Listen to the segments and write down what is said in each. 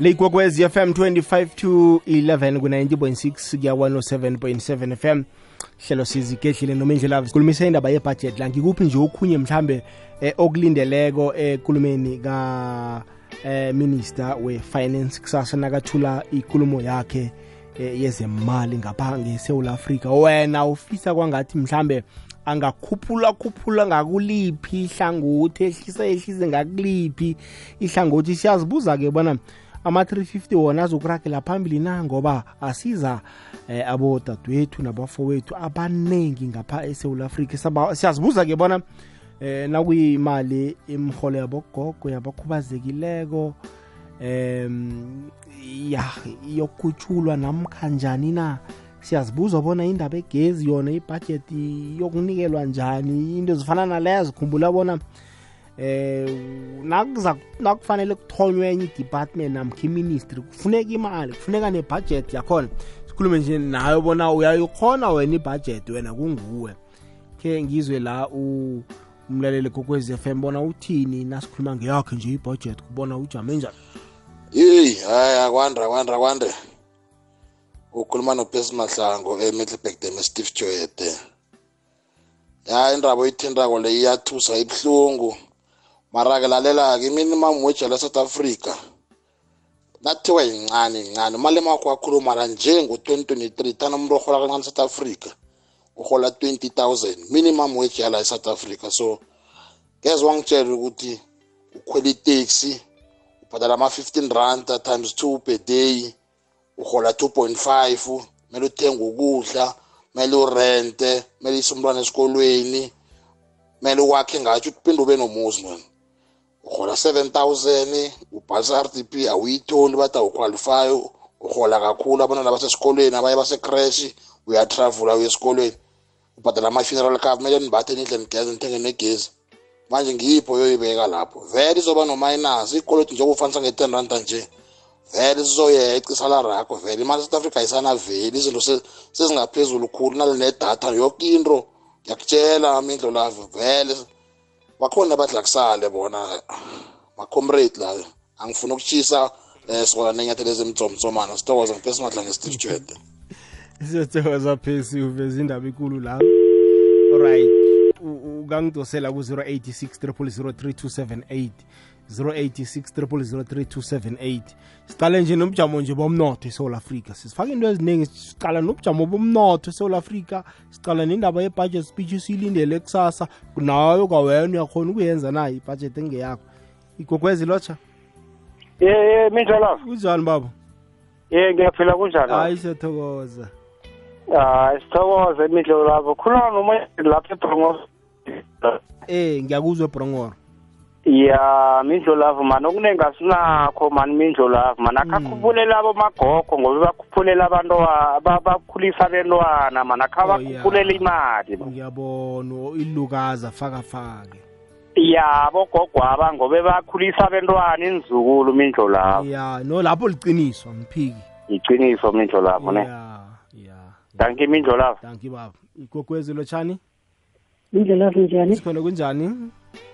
leyigwekwezi fm 25 to 11 ku-90.6 kuya 107.7 fm hlelo sizigedlile noma indlela sikhulumisa indaba yebudget la ngikuphi nje okhunye mhlambe eh, okulindeleko ekulumeni ka eh, minister we-finance kusasa nakathula ikulumo yakhe eh, yezemali ngapha ngesewula afrika. Wena ufisa kwangathi mhlambe angakhuphula khuphula ngakuliphi ihlangothi ehlisa ehlise ngakuliphi ihlangothi? Siyazibuza-ke bona ama-350 wona azokuragela phambili na ngoba asiza eh, abodadewethu nabafowethu abaningi ngapha esewula afrika. Siyazibuza-ke bona eh nakuyimali imholo yabogogo yabakhubazekileko em ya yokukhutshulwa namkhanjani na? Siyazibuza bona indaba egezi yona ibudget yokunikelwa njani? Into zifana nalezo khumbula bona nakuza nakufanele kuthonywe enye i-department namkha i-ministry. Kufuneka imali kufuneka nebudget yakhona. Sikhulume nje nayo bona uyayikhona wena ibudget wena kunguwe. Ke ngizwe la u umlaleli kokwezi FM bona uthini nasikhuluma ngeyakhe nje ibudget kubona ujame njani? Yeyi hayi akwanda akwande akwande. Ukhuluma nopesi mahlango emiddleburg dem steve joyede. Ya indaba oyithindako le iyathusa ibuhlungu mara-ke lalela-ke i-minimum wage yala south africa nathiwa yincane yincane. Imali emakho akhuluma la nje ngo-twenty twenty-three tana umuntu orhola kancane south africa urhola twenty thousand minimum wage yala e-south africa. So ngeze wangitshela ukuthi ukhwela iteksi ubhadala ama-fifteen rand times two per day uhola 2.5 kumele uthenge ukudla kumele urente kumele ise umntwana esikolweni kumele uwakhe ngatsho uphinde ube nomuzi man. Uhola 7000 ubhalisa RDP awuyitholi bathi awuqualify uhola kakhulu abantwana basesikolweni abaye basecrash uyatravula uye esikolweni. Ubhadala ama-funeral cover kumele nibathe nidle nigeze nithenge negezi. Manje ngiyipho yoyibeka lapho? Vele izoba nominus ikoloti njengoba ufanisa nge-ten randa nje. Vele sizoyeca isalari yakho vele. Imali south africa ayisanaveli izinto se- sezingaphezulu khulu nalinedatha yoke into. Ngiyakutshela amindlo lavo vele. Bakhona abadlakusale bona macomrade layo angifuni ukutshisa um sokona nenyathelo ezimtsomtsomana. Sithokoza ngipesi madla nge-steve jwede siyathokoza phesi uveza indaba ikulu la. Alright U- ungangidosela ku-086 3278 086 3278 siqale nje nobujamo nje bomnotho esouth africa. Sisifaka into eziningi. Siqala nobujamo bomnotho esouth africa. Siqala nendaba ye-budget speech esiyilindele kusasa. Nayo kwawena uyakhona ukuyenza naye ibudget engeyakho. Igogwezi lotsha? Ye ye minjalo? Kunjani baba? Ye ngiyaphila kunjani? Hayi siyathokoza. Hayi sithokoze imidlo lapho. Khuluma nomoya lapha ebrongo eh ngiyakuzwa ebrongoro ya mindlo lavo mani okuningi asinakho mani mindlo lavo mani akhakhuphulela abomagogo ngoba bakhuphulela abantwana ba- bakhulisa abentwana mani akha Oh, yeah. bakhuphulela imali ngiyabona ilukaza faka fake ya bogogo aba ngobe bakhulisa abentwana inzukulu mindlo lavo ya no lapho liqiniso ngiphiki iqiniso mindlo lavo ne? Ya ya. Danki mindlo lavo danki baba. Igogwezi lotshani indlelavu njani? Sikhona kunjani?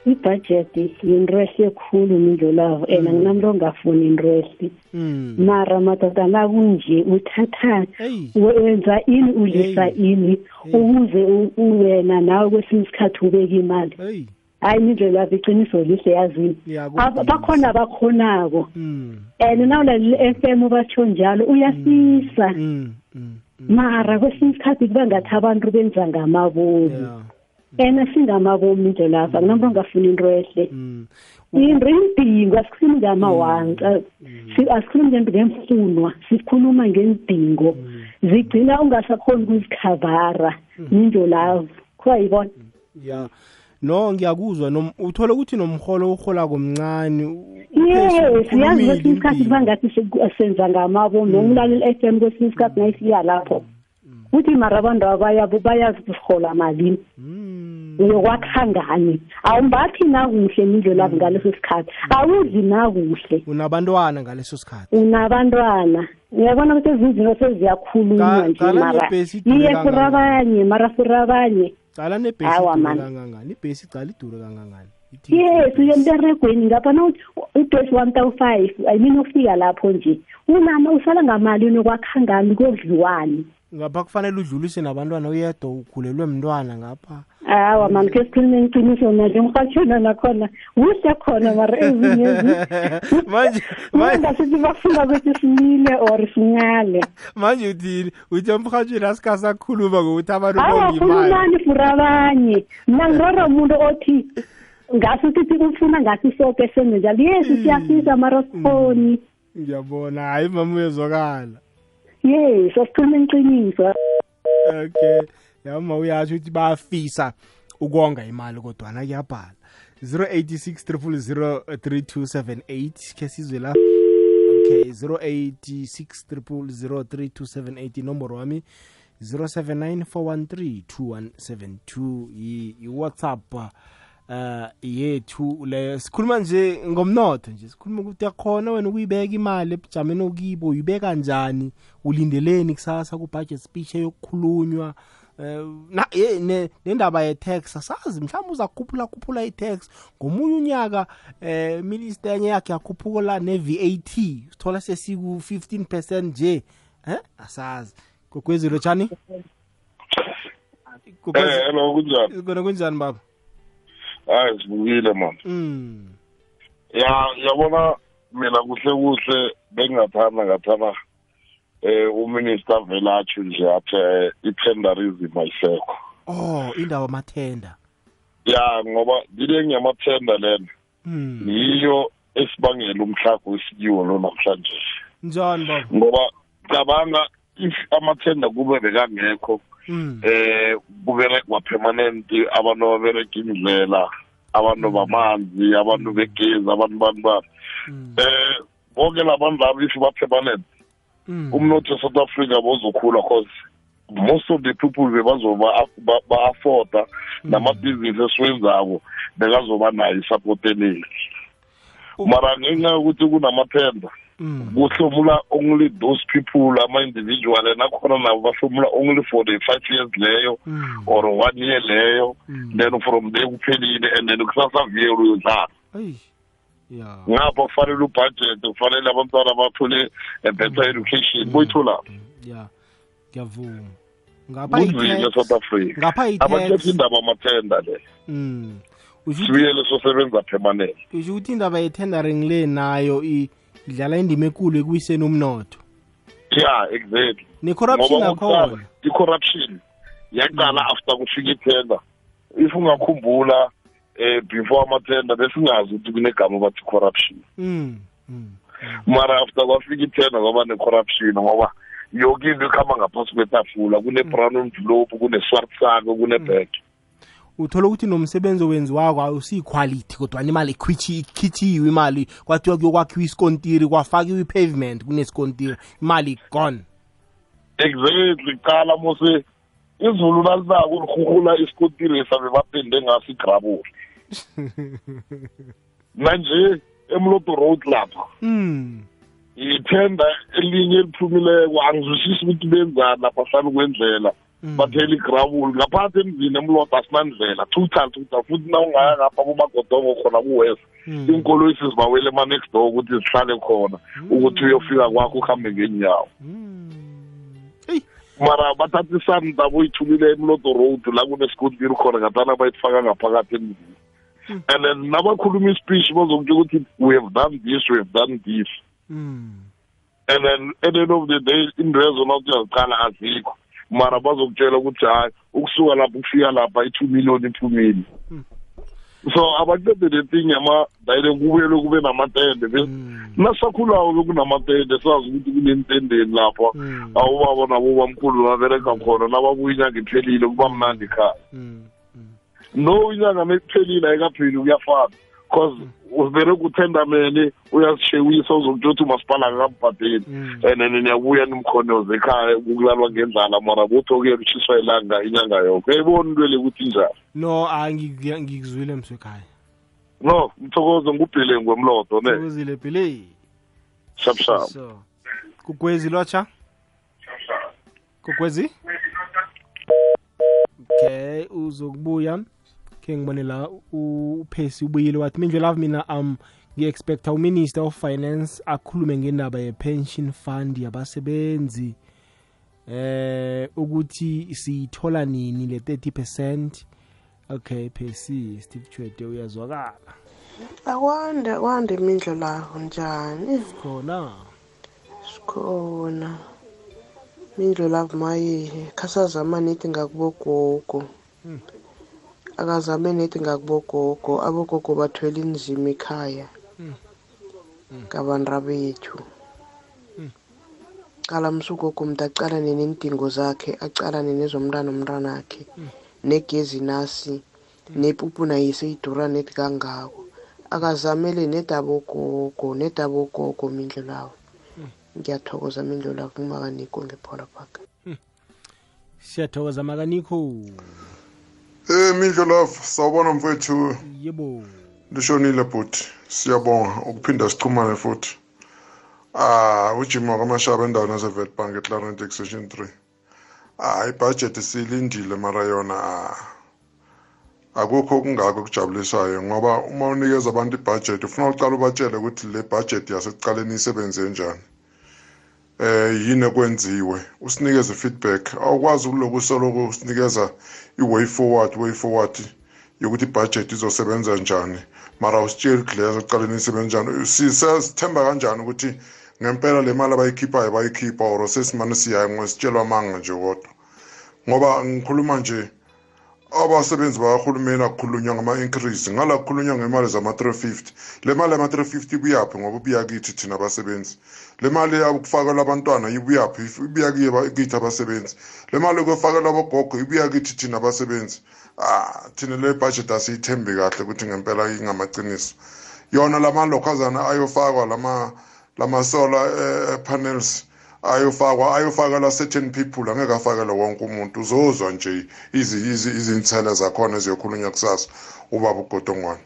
Ibhajethi yintresi khulu mindlolavu and anginamntu ongafuni intresi mm. Mara madoda nakunje uthatha hey wenza ini ulisa Hey. ini ukuze u- u- wena nawe kwesinye isikhathi ubeke imali. Hey hayi mindlelavu iqiniso lihle yazini Ya, Aba- kuqiniso. bakhona abakhonako. Mm. And nawulalela i-f m batsho njalo uyafisa mm. Mm. Mm. mara kwesinye isikhathi kuba ngathi abantu benza ngamabomu ya ena singamabomu indlelavu akunamntu ongafuni into ehle. Mm. Into indingo asikhulumi ngamawanca Si- asikhulumi ngento ngemfunwa? Sikhuluma ngendingo. Zigcina ungasakhoni ukuzikhavara ninjo lavo kuyayibona ya. No ngiyakuzwa. Nom- uthole ukuthi nomholo urholako mncane u- yes uphezulu, yazi ukhulumile. kwesinye isikhathi impilo. kuba ngathi se- senza ngamabo. Nomlalela i-f m kwesinye isikhathi nayisiya lapho. Uthi mara abantu abaya bayazi ukurhola malini Mm. uyokwakha ngani? Awumbathi nakuhle mindlo lavo ngaleso sikhathi. Awudli nakuhle. Unabantwana ngaleso sikhathi. Unabantwana. Uyabona ukuthi ezinye izinto seziyakhulunywa Qa- nje qala mara nebhesi idure iye kangangani. sirabanye mara sirabanye cala nebhesi Awa, idure man. kangangani? Ibhesi cala idure kangangani? Ithi- yes uye emberegweni ngapha na ubhesi one thousand five i mean ufika lapho nje. Unama usala ngamalini okwakha ngani kodliwani ngapha kufanele udlulise nabantwana uyedwa ukhulelwe mntwana ngapha. Awa mani ke sikhulume iqiniso manje emrhatshweni nakhona. Kuhle khona mara ezinye ezi- manje manje ngasithi bafuna ukuthi simile or sincale manje uthini? Uthi emrhatshweni asikasakhuluma ngokuthi abantu awa bonga imali khulumani for abanye. Mna ngirara umuntu othi ngasi sithi ufuna ngathi soke senze njalo yes siyafisa mara sikhoni. Ngiyabona. Hayi mama uyezwakala yes asikhulume iqiniso okay. Yama uyasho ukuthi bayafisa ukonga imali kodwana kuyabhala. 086 3278 ke sizwe la. Okay 086 inomboro wami 0794132172 yi- yi-whatsapp uh yethu leyo sikhuluma nje ngomnotho nje sikhuluma ukuthi yakhona wena ukuyibeka imali ebujameni okibo uyibeka njani ulindeleni kusasa ku-budget speech eyokukhulunywa. Eh, na ye- ne- nendaba ye-tax asazi mhlawumbe uzakhuphula khuphula i-tax. Ngomunye unyaka eh minister enye yakhe yakhuphula ne-VAT sithola sesiku-15 percent nje. Eh asazi. Gogwezilo tshani Eh, hello kunjani? kona kunjani baba? Hayi sibukile man. mm Ya yabona mina kuhle kuhle bengathanda ngathana eh uminister Velachu nje athi eh, i-tenderism ayisekho. oh indaba amathenda Ya ngoba dile ngiyamathenda lena mm yiyo esibangela umhlago wesikiwo lo namhlanje. njani baba Ngoba cabanga if amathenda kube bekangekho mm eh kuberegwa permanent abantu babereka indlela abantu bamanzi abantu begezi abantu bani bani mm. Eh bonke labantu labo if ba-permanent mm. umnotho e-south africa bozokhula cause most of the people bebazoba ba-afforda namabhizinisi esiwenzako bekazoba nayo isupport eningi mara ngenxa yokuthi kunamathenda mm kuhlomula only those people ama-individual nakhona nabo bahlomula only for the five years leyo mm. or one year leyo. Mm. then from there kuphelile and then kusasa viyela uyodlala. Ay. ya. Ngapha kufanele ubudget kufanele abantwana bathole a better education. Boyitholaphi ya ngiyavuma. Ngapha kunzima i-tax- e-south africa. ngapha abathetha i-tax indaba amathenda le. Mm. Usho ukuthi- sibuyele sosebenza permanent. Usho ukuthi indaba ye-tendering le nayo i- idlala indima ekulu ekuyiseni umnotho. Yeah exactly. Ne-corruption ngoba akhona okokuqala, i-corruption yaqala after kufika ithenda if ungakhumbula eh before amathenda besingazi ukuthi kunegama bathi corruption. Mm mm mara after kwafika ithenda kwaba ne-corruption ngoba yoke into ekuhamba ngaphasi kwetafula kune-brown envelope kune-swart sako kune-bag. Uthola ukuthi nomsebenzi owenziwako awusiyiquality kodwa imali ikhithiwe imali kwathiwa kuyokwakhiwa isikontiri kwafakiwa i-pavement kunesikontiri imali gone. Exactly qala mose izulu nalisako lirhurhula isikotiri sabe bapende ngaso igrabuli manje emloto road lapha mm ithenda elinye eliphumileko angizwisisi ukuthi benzani lapha hlanu kwendlela. Bathela igrabuli ngaphansi emzini emloto asinandlela total total futhi na ungaya ngapha kumagodongo khona kuwest Mm. iinkoloyi sizibawele ema-next door ukuthi zihlale khona ukuthi uyofika kwakho uhambe ngeenyawo. Mm. Eyi, mara bathatha isanda boyithulile emloto road la kunesikontiri khona ngathana bayifaka ngaphakathi emzini. And then nabakhuluma ispeech bazokutshela ukuthi we have done this we have done this. Mm. and then at the end of the day indwezo nakuthi uyaziqala azikho. Mara bazokutshela ukuthi hayi ukusuka lapho ukufika lapha i-two million iphumile so abaqede le thing yama-dayile kubuyele kube namatende Be- Mm. nasakhulawo bekunamatende sazi ukuthi kunentendeni lapha Mm. awubaba nabo bamkhulu babereka khona nababuya inyanga iphelile kuba mnandi ekhaya Mm. no inyanga mekuphelile ayikapheli kuyafana cause ubereka uthendamene uyazishewisa uzokutshela ukuthi umasipala akakambhadeli Mm. and then niyabuya nimkhonoze ekhaya kukulalwa ngendlala mara buthokela utshiswa ilanga inyanga yonke uyayibona into le ukuthi injani no ah, ngi- ngikuzwile mswekhaya no mthokoze ngubhile ngwemlodo ne? Uzile pele shap shap. So kugwezi lotsha kugwezi okay uzokubuya. Ke ngibone la u- uphesi ubuyile wathi mindlu love mina um ngi-expecta uminister of finance akhulume ngendaba ye-pension fund yabasebenzi eh ukuthi siyithola nini le 30 percent? Okay phesi steve chwede uyazwakala. Akwande kwande imindlo laho njani? Khona sikhona. Mindlo lavo mayihe khasazama nethi ngakubogogo. Akazame nethi ngakubogogo abogogo bathwele inzima ekhaya ngabantu bethu qala msugogo mntu aqalane neendingo zakhe aqalane nezomntana umntwanakhe negezi nasi nepupu naye seyidura nethi kangako. Akazamele nedabogogo nedabogogo mindlo lawo ngiyathokoza mindlo lawo kumakaniko ngephola park siyathokoza makaniko Eh Mindlo Love sawubona mfethu. Yebo. Lishonile bhuti siyabonga ukuphinda sichumane futhi. Ah ujimo kamashaba endaweni yasevetbank eclarent extension 3 ah ibudget silindile mara yona ah, akukho okungako okujabulisayo ngoba uma unikeza abantu ibudget ufuna uqala ubatshele ukuthi le budget yasekuqaleni isebenze njani. Eh yini ekwenziwe? Usinikeze feedback. Awukwazi ukuloku usoloko usinikeza i-way forward way forward yokuthi ibudget izosebenza njani. Mara usitsheli ukuthi leyo ekuqaleni isebenza njani. Sisethemba kanjani ukuthi ngempela le mali abayikhiphayo bayikhipha or sesimane siyayo ngositshelwa amanga nje kodwa? Ngoba ngikhuluma nje abasebenzi bakahulumeni akukhulunywa ngama-increase. Ngala kukhulunywa ngemali zama-350 le mali yama-350 ibuyaphi ngoba ibuya kithi thina abasebenzi le mali yokufakelwa abantwana ibuyaphi ibuya kiye- kithi abasebenzi. Le mali yokufakelwa abogogo ibuya kithi thina abasebenzi. Ah thina le budget asiyithembi kahle ukuthi ngempela ingamaciniso. Yona lama lokhazana ayofakwa lama lama solar eh, panels ayofakwa ayofakela certain people angeke afakele wonke umuntu. Uzozwa nje izi- izi- izinthelo zakhona eziyokhulunywa kusasa. Ubaba ugodongwane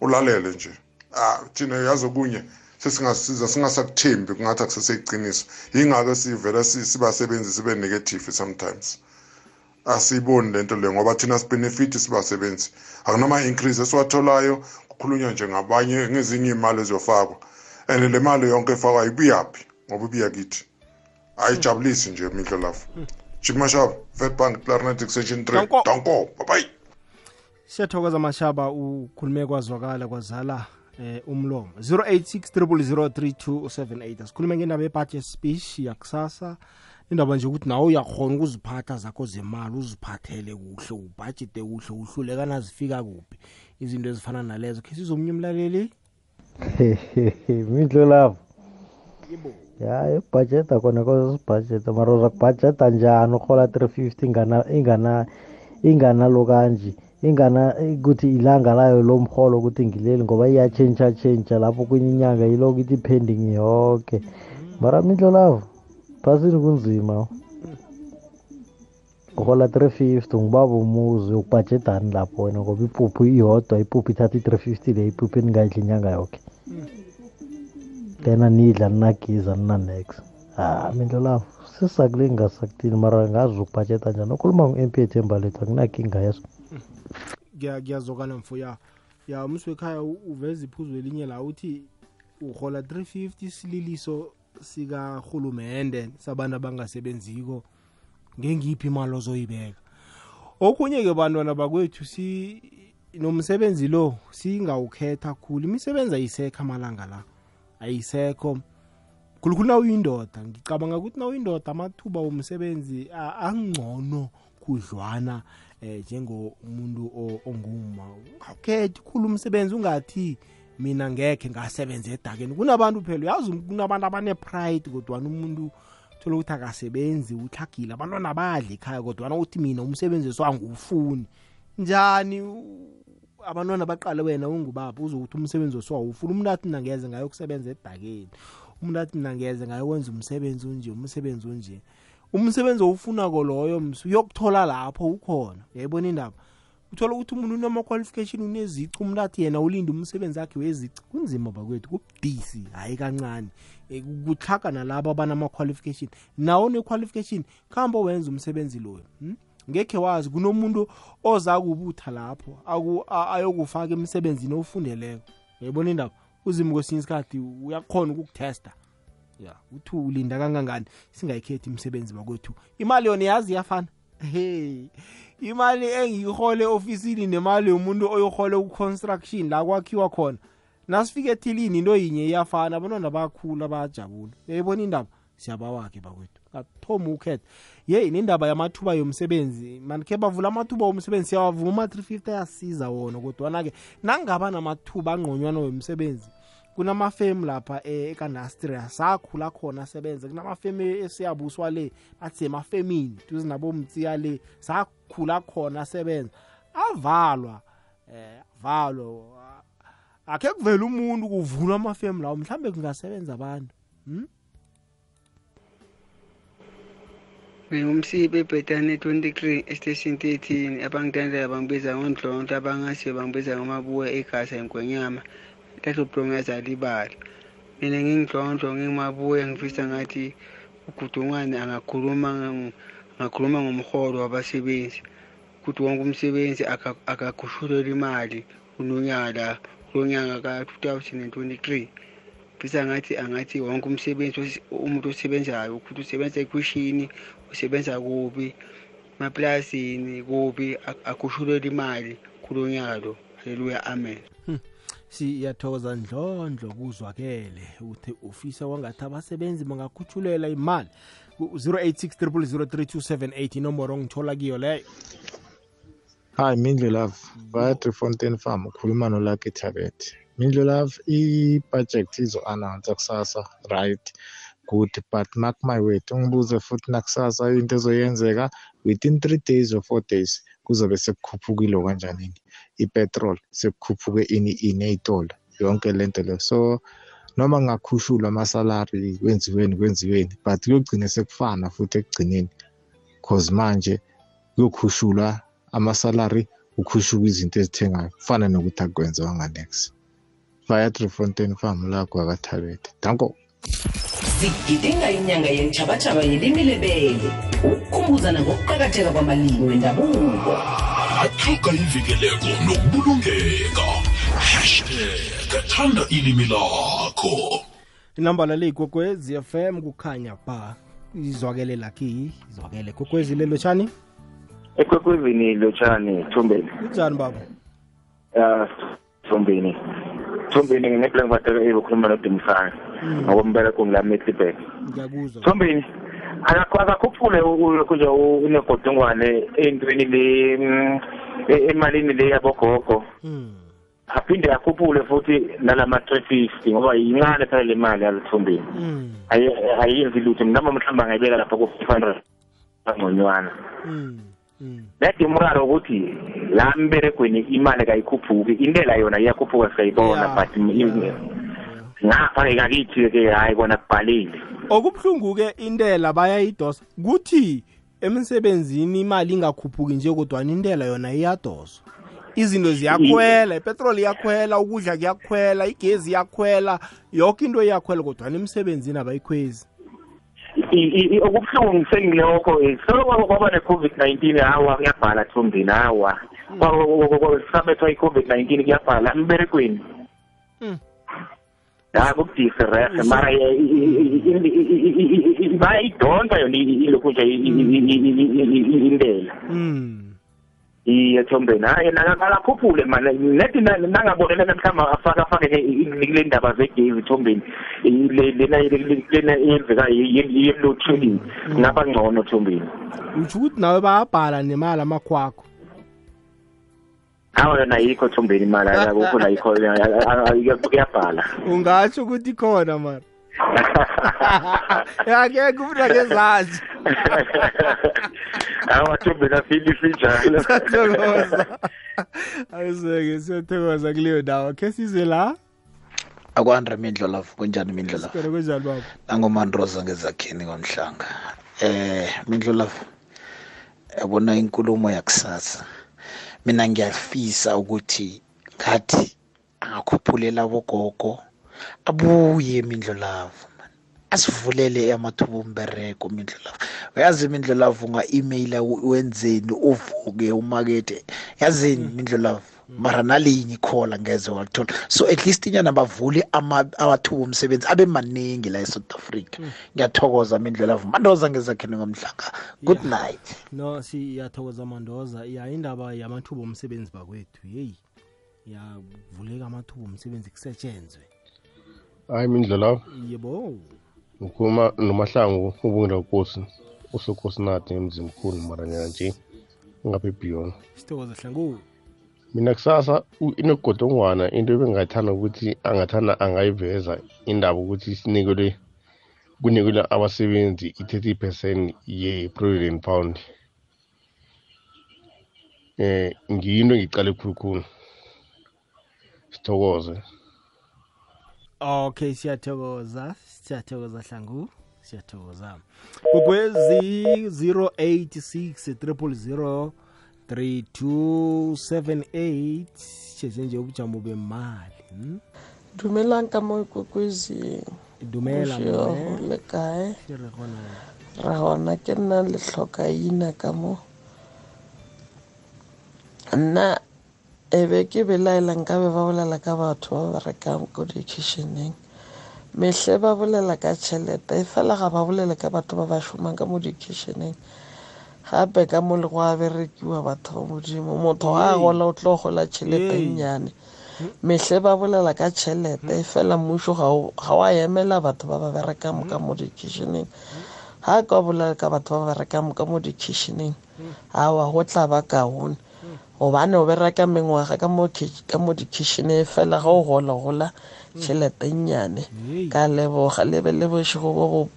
ulalele nje. Ah thina yazi okunye. Sesingasiza singasakuthembi kungathi akuseseyiciniso yingako sivele si- sibasebenzi sibe negative sometimes. Asiyiboni lento le ngoba thina sibenefit sibasebenzi. Akunama increase esiwatholayo kukhulunywa nje ngabanye ngezinye imali eziyofakwa. And le mali yonke efakwayo ibuyaphi ngoba ibuya kithi. Ayijabulisi nje mindlo lafu jimashaba vetbank clarinet extension 3 Danko. danko babayi siyathokoza mashaba. Ukhulume kwazwakala kwazala. Eh umlomo. 0863003278 asikhulume ngendaba yebudget speech yakusasa. Indaba nje ukuthi nawe uyakhona ukuziphatha zakho zemali uziphathele kuhle ubhajete kuhle uhlulekana zifika kuphi izinto ezifana nalezo. Khe sizomnye umlaleli? Mindlo lapho ya ibhajeta kona koze sibhajeta mara uzakubhajeta njani? Urhola 350 ingana ingana inganalo kanje. Ingana ukuthi ilanga layo lo mrholo ukuthi ngileli ngoba iyatshentsha tshentsha lapho kwenye inyanga yiloko ithi pending yoke. Mara mindlo lapho phasini kunzima. Urhola 350 ngibaba umuzi ukubhajedani lapho wena ngoba ipuphu iyodwa ipuphu ithatha i-350 le ipuphu eningayidla inyanga yoke. Then anidla ninagiza ninanex. Ah mindlo lapho sisakulinga sakuthini mara ngazi ukubhajeta njani okhuluma ngu-mp ethemba lethu akunakinga yeso. Ngiya- ngiyazokana mfo ya ya umsi wekhaya u- uveza iphuzu elinye la uthi uhola 350 sililiso sikahulumende sabantu abangasebenziko. Ngengiphi imali ozoyibeka? Okunye-ke bantwana bakwethu si nomsebenzi lo singawukhetha khulu. Imisebenzi ayisekho amalanga la. Ayisekho. Khulukhulu na uyindoda ngicabanga ukuthi na uyindoda amathuba womsebenzi a- angcono khudlwana eh njengomuntu o- onguma awukhethi khulu umsebenzi ungathi mina ngekhe ngasebenza edakeni. Kunabantu phela uyazi kunabantu abane-pride kodwana umuntu thola ukuthi akasebenzi uhlagile abantwana badla ekhaya kodwana uthi mina umsebenzi esiwangiwufuni njani? U- abantwana baqale wena ungubaba uzokuthi umsebenzi osiwawufuni umuntu athi mina ngeze ngayokusebenza edakeni umuntu athi mina ngeze ngayokwenza umsebenzi onje umsebenzi onje. Umsebenzi owufunako loyo ms uyokuthola lapho ukhona. Yayibona indaba uthola ukuthi umuntu unama-qualification unezici umuntu athi yena ulinde umsebenzi wakhe wezici kunzima bakwethu kubudisi hhayi kancane. Eh, kuhlaga nalabo abanama-qualification. Nawo ne-qualification khambe wenza umsebenzi loyo hmm? ngekhe wazi kunomuntu oza kubutha lapho aku- a- ayokufaka emsebenzini ofundeleko. Uyayibona indaba uzimo kwesinye isikhathi uyakhona ukukutesta. Ya. Uthi ulinda kangangani? Singayikhethi imisebenzi bakwethu. Imali yona yazi iyafana. Hey imali engiyihole ofisini nemali yomuntu oyohole ku-construction la kwakhiwa khona. Nasifika ethilini into yinye iyafana. Abantwana bayakhula bayajabula. Uyayibona indaba? Siyabawakhe bakwethu. Ngathoma ukhetha ye nendaba yamathuba yomsebenzi. Mani khe bavula amathuba womsebenzi siyawavuma uma-three fifty ayasiza wona. Kodwana-ke nangaba namathuba angqonywana womsebenzi kunamafemu lapha eh, ekanastria sakhula khona asebenza kunamafemu esiyabuswa le bathi semafemini duze nabomtsiya le sakhula khona asebenza avalwa eh avalwa. Akhe kuvela umuntu kuvulwa amafemu lawo mhlambe kungasebenza abantu hmm? ngingumsibe ebhetane 23 estation 13 abangithandela bangibiza ngondlonto abangasiyo bangibiza ngamabuya egasa engwenyama. Latobhlongo yazalibala mina ngingidlondlo ngingimabuya ngifisa ngathi ugudungwane angakhuluma ng- angakhuluma ngomholo wabasebenzi. Ukuthi wonke umsebenzi aka- akakhushulelwa imali kunonyaka kulo nyaka ka-2023 fisa ngathi angathi wonke umsebenzi umuntu osebenzayo ukuthi usebenza ekwishini usebenza kubi emapulazini kubi ak- akhushulelwa imali kulo nyaka lo. Haleluya amen. Siyathokoza ndlondlo kuzwakele ukuthi ufisa wangathi abasebenzi bangakhutshulela imali ku-086 03278 inomboro ongithola kiyo leyo. Hi Mindlu Love Bayatri Fontaine Farm ukhuluma no Lucky Thabet Mindlu Love i-budget izo-announce kusasa right good but mark my word ungibuze futhi nakusasa into ezoyenzeka within three days or four days. Kuzobe sekukhuphukile kanjanini. Ipetrol sekukhuphuke ini ini ey'tolo yonke lento leyo. So noma ngakhushulwa amasalari kwenziweni kwenziweni but kuyogcine sekufana futhi ekugcineni cause manje kuyokhushulwa amasalari ukhushuka izinto ezithengayo kufana nokuthi akwenza wanganex via Fontaine Farm la kwakathabethe danko. Sigidinga inyanga yentshabatshaba yelimi lebele. Ukukhumbuzana ngokuqakatheka kwamalimi wendabuko. Athuga ivikeleko nokubulungeka. Hashtag thanda ilimi lakho. Inambala igogwezi fm kukhanya ba izwakele lakhi izwakele. Gogwezi lelo tshani ekwekwezini lotshani thombeni kunjani baba? Ya thombeni thombeni ngineplan ngibateka ebekhuluma nodumisana ngokombereko ngilami etlibek ngiyakuzwa. Thombeni akakhu- akakhuphule ulokhu nje unegodongwane entweni le mm, e- emalini le yabogogo. Aphinde akhuphule futhi nalama-three fifty ngoba yincane phela le mali yalithombeni Ayi- ayiyenzi lutho. Noma mhlawumbe angayibeka lapha ku-five hundred angconywana nedi umraro ukuthi la mberegweni imali kayikhuphuki intela yona iyakhuphuka siyayibona Ya, but im- ngapha ngakithi ke hayi kona kubhalile. Okubuhlungu-ke intela bayayidosa kuthi emsebenzini imali ingakhuphuki nje kodwana intela yona iyadoswa. Izinto ziyakhwela ipetroli iyakhwela ukudla kuyakhwela igezi iyakhwela yoke into iyakhwela kodwana emsebenzini abayikhwezi. I- i- i- okubuhlungu sengilokho eh, solo kwaba kwaba ne-covid 19 hawa kuyabhala thombeni hawa sabethwa i-covid 19 kuyabhala emberegweni ya kubudisi rehe mara eh, i- i- i- i- i- i- i- bayayidonsa yona i- i- ilokhu nje i- i- i- i- i- i- intela iye thombeni hayi nakakhuphule mani nethi na- nangabonelena mhlawumbe afake afake kule ndaba zegezi thombeni i- le- lena lena eyenzeka ye-load shedding ngapha ngcono thombeni. Utsho ukuthi nawe bayabhala nemali amakhwakho. Awa yona ayikho thombeni imali akukho nayikho kuyabhala. Ungatsho ukuthi khona mara yakekho umuntu akezazi awa thombeni afilisi njalo siyathokoza ayiseke siyathokoza kuleyo ndawo. Khe size la? Akwandra mindlo lavo kunjani mindlo lavo sikona kunjani baba? Nangomandroza ngezakhini komhlanga eh mindlo lavo yabona inkulumo yakusasa. Mina ngiyafisa ukuthi ngathi angakhuphulela abogogo abuye mindlo lavo man. Asivulele amathuba ombereko mindlo lavo uyazi mindlolavu unga-emaila wenzeni uvuke umakethe? Yazini mindlolavu mara nalinye ikhola ngeze walithola. So at least inyana bavule ama- amathuba omsebenzi abe maningi la e-south africa. Ngiyathokoza mindlolavu mandoza ngezakheni ngomhlanga. Good Yeah. night. No siyathokoza mandoza. Ya indaba yamathuba omsebenzi bakwethu yeyi yavuleka amathuba omsebenzi kusetshenzwe hayi mindlela yebo. Ngikhuluma nomahlangu ubungela ukosi usokosinathi emzini mkhulu maranyana nje ngapha ebhiyona sithokoza hlangu mina kusasa u- inogodongwana into ebengayithanda ukuthi angathanda angayiveza indaba ukuthi sinikelwe kunikelwe abasebenzi i-thirty percent ye-provident fund eh ngiyinto engicale khulukhulu. Sithokoze. Okay siyathokoza siyathokoza hlangu siyathokoza. Kukwezi 086 000 3278 sheze nje ubujamo bemali hmm? dumelang ka mo ikwekwezi dumela Bošego mme. le kae? Ra gona ke nna le tlhokaina ka mo. Nna e be ke belaela nkabe ba bolela ka batho ba ba rekang ko dikitšheneng mehle ba bolela ka tšhelete e fela ga ba bolele ka batho ba ba šomang ka mo dikitšheneng gape ka mo le go a berekiwa batho ba modimo. Motho ga a gola o tlo gola tšhelete Hey. nnyane. Mehle ba bolela ka tšhelete e fela mmušo ga wa emela batho ba ba berekang ka mo dikitšheneng ga ka bolela ka batho ba ba berekang ka mo dikitšheneng awa go tla ba kaone gobane o bereka mengwaga ka mo ki- ka mo dikitšheneng fela ga o gola gola tšhelete nnyane. Ka leboga le be le bošego bo bo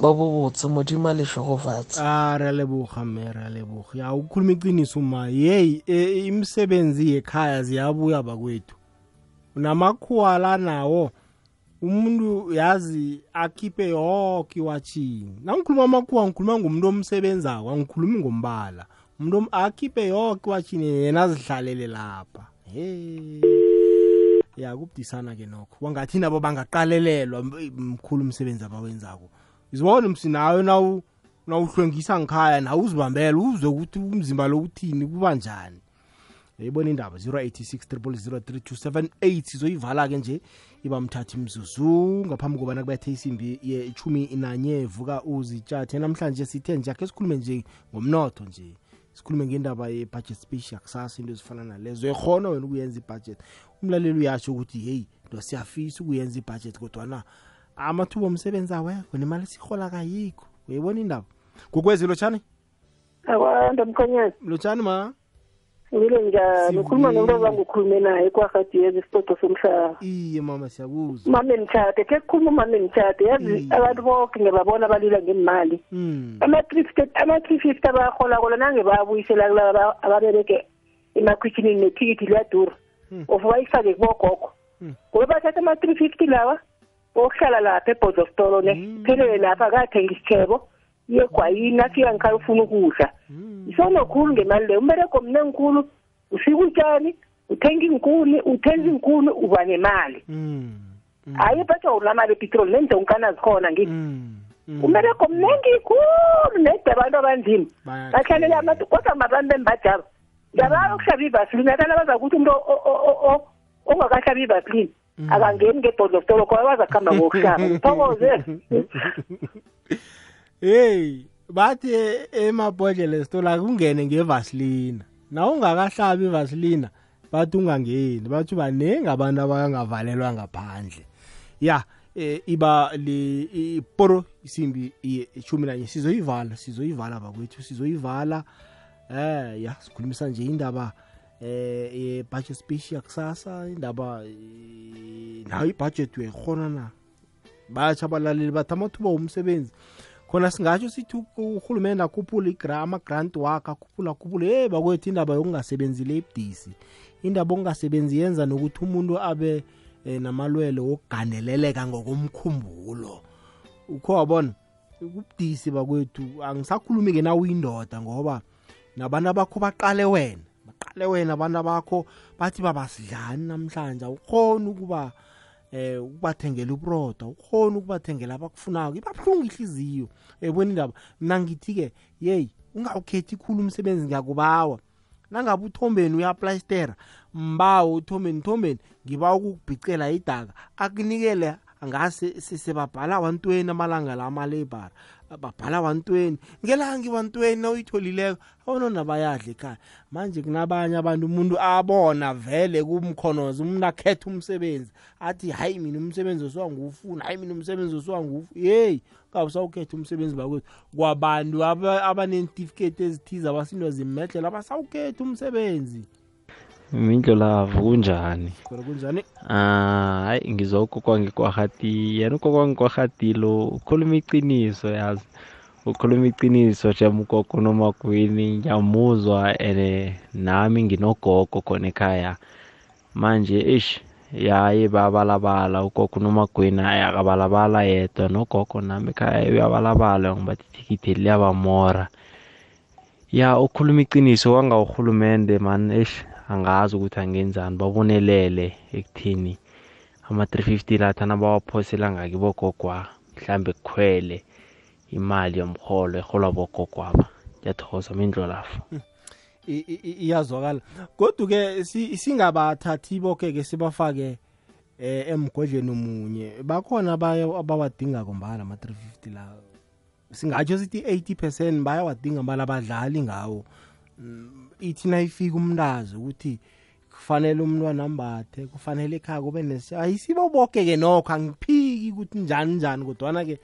bo bo botse modimo a lešogo fatshe. A re a leboga mme re a leboga. Ya ukhuluma iqiniso ma yeyi e- imisebenzi yekhaya ziyabuya bakwethu. Namakhuwa la nawo umuntu yazi akhiphe yoke iwatshini nangikhuluma amakhuwa ngikhuluma ngomuntu omsebenzako angikhulumi ngombala. Umuntu om- akhiphe yoke iwatshini yena azihlalele lapha. He ya kubudisana ke nokho. Wangathi nabo bangaqalelelwa m- mkhulu umsebenzi abawenzako. Izibone msinayo nawu nawuhlwengisa ngikhaya nawe uzibambele uzwe ukuthi umzimba lo uthini kuba njani? Yayibona indaba 086 sizoyivala-ke nje iba mthathi mzuzu. Ngaphambi kobana kubethe isimbi yechumi nanye vuka uzitshathe namhlanje sithe nje akhe sikhulume nje ngomnotho nje. Sikhulume ngendaba ye-budget speech yakusasa into ezifana nalezo. Ekhona wena ukuyenza ibudget? Umlaleli uyasho ukuthi heyi ndo siyafisa ukuyenza ibudget kodwana amathuba omsebenzi awekho nemali sihola kayikho uyayibona indaba? Kukwezi lotshani akwanda mkhonyana lotshani ma? Ngile njani ukhuluma nomuntu ukhulume naye kwahadiyeza isicoco somhlaba. Iye mama siyakuzwa mama emtshade ke kukhuluma mama emtshade yazi abantu boke ngiyababona balila ngemali ama-three fifty ama-three fifty abayaholako nange bayabuyisela kulaba ababereke emakhwitjhinini nethikithi liyadura of bayifake kubogogo ngoba bathatha ama-three fifty lawa okuhlala lapha ebhodlostolo ne phelele lapha akathenga isitshebo iye egwayini afika ngikhaya ufuna ukudla. Isonokhulu ngemali leyo. Umberego mnengi khulu ufika utshani uthenga inkuni uthenga inkuni uba nemali. Hayi batsho unamali epitroli nendonkana zikhona ngithi. Umberego mnengi khulu nede abantu abanzima. Bahlalela amatu kodwa mabantu bembajaba ngiyabaya ukuhlaba ivasilini akana baza kuthi umuntu o- o- o- o- ongakahlabi ivasilini akangeni ngebhodlostolo khoba bazakuhamba ngokuhlaba. Ngithokoze. hey bathi e- emabhodlela esitolo akungene ngevasilina. Na ungakahlabi ivasilina bathi ungangeni bathi baningi abantu abangavalelwa ngaphandle. Ya eh, iba iporo isimbi ishumi nanye sizoyivala sizoyivala bakwethu sizoyivala. Eh ya sikhulumisa nje indaba eh ye-budget speech yakusasa indaba eh, nayo ibudget uyayikhona na? Batsha abalaleli bathi amathuba womsebenzi khona singatsho sithi u- urhulumende akhuphule ama-grant wakhe akhuphule akhuphule ye bakwethu indaba yokungasebenzile ebudisi. Indaba yokungasebenzi yenza nokuthi umuntu abe eh, namalwele wokugandeleleka ngokomkhumbulo. Ukho wabona kubudisi bakwethu angisakhulumi-ke nawe uyindoda ngoba nabantu abakho baqale wena baqale wena abantu abakho bathi babasidlani namhlanje awukhoni ukuba eh ukubathengela uburoda ukhona ukubathengela abakufunako ibabuhlungu ihliziyo. Ebona indaba mina ngithi-ke yeyi ungawukhethi khulu umsebenzi ngiyakubawa. Nangabe uthombeni uyaplastera mbawo uthombeni thombeni ngiba ukukubhicela idaka akunikele ngase sesebabhala wantweni amalanga la amalebara babhala wantweni. Ngelanga iwantweni nawuyitholileko abantwana bayadla ekhaya. Manje kunabanye abantu umuntu abona vele kumkhonoza umuntu akhetha umsebenzi athi hayi mina umsebenzi osiwangufuna hayi mina umsebenzi osiwangufu yeyi ngawusawukhetha umsebenzi bakwethu. Kwabantu abanentifiketi ezithize abasindwa zimedlela abasawukhetha umsebenzi. Mindlolavu kunjani kunjani ah hayi wangekwarhati yena ugogo wangekwarhati lo ukhuluma iqiniso yazi. Ukhuluma iqiniso jam ugogo nomakwini ngiyamuzwa and nami nginogogo khona ekhaya. Manje ish yaye babalabala ugogo nomagwini hayi akabalabala yedwa nogogo nami ekhaya uyabalabala ngoba ithikithi liyabamora. Ya ukhuluma iqiniso wangawurhulumente man ish angazi ukuthi angenzani babonelele ekuthini ama-350 lathana bawaphosela ngakibogogwa mhlambe kukhwele imali yomrholo erholwa bogogwaba. Ngiyathokoza mindlolafu iyazwakala. Kodwa-ke singabathathi boke-ke sibafake eh emgodleni omunye. Bakhona abawadingako mbala ama-350 la. Singatsho sithi 80 percent bayawadinga mbala abadlali ngawo. Ithi nayifika umntazi ukuthi kufanele umntwana ambathe kufanele ekhaya kube nesi ayisibo boke-ke nokho angiphiki ukuthi njani njani kodwana-ke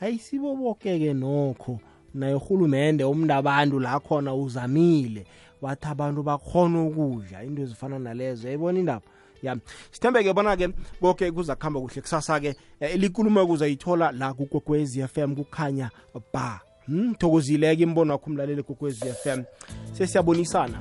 ayisibo boke-ke nokho. Naye urhulumende umntu abantu la khona uzamile wathi abantu bakhona ukudla into ezifana nalezo. Yayibona indaba? Ya. Sithembe-ke bona-ke koke kuza kuhamba kuhle kusasa-ke likulumo kuzayithola la kukwekwezi FM kukhanya ba. Hmm, thokozile-ke imbono wakho umlaleli kokwezi FM sesiyabonisana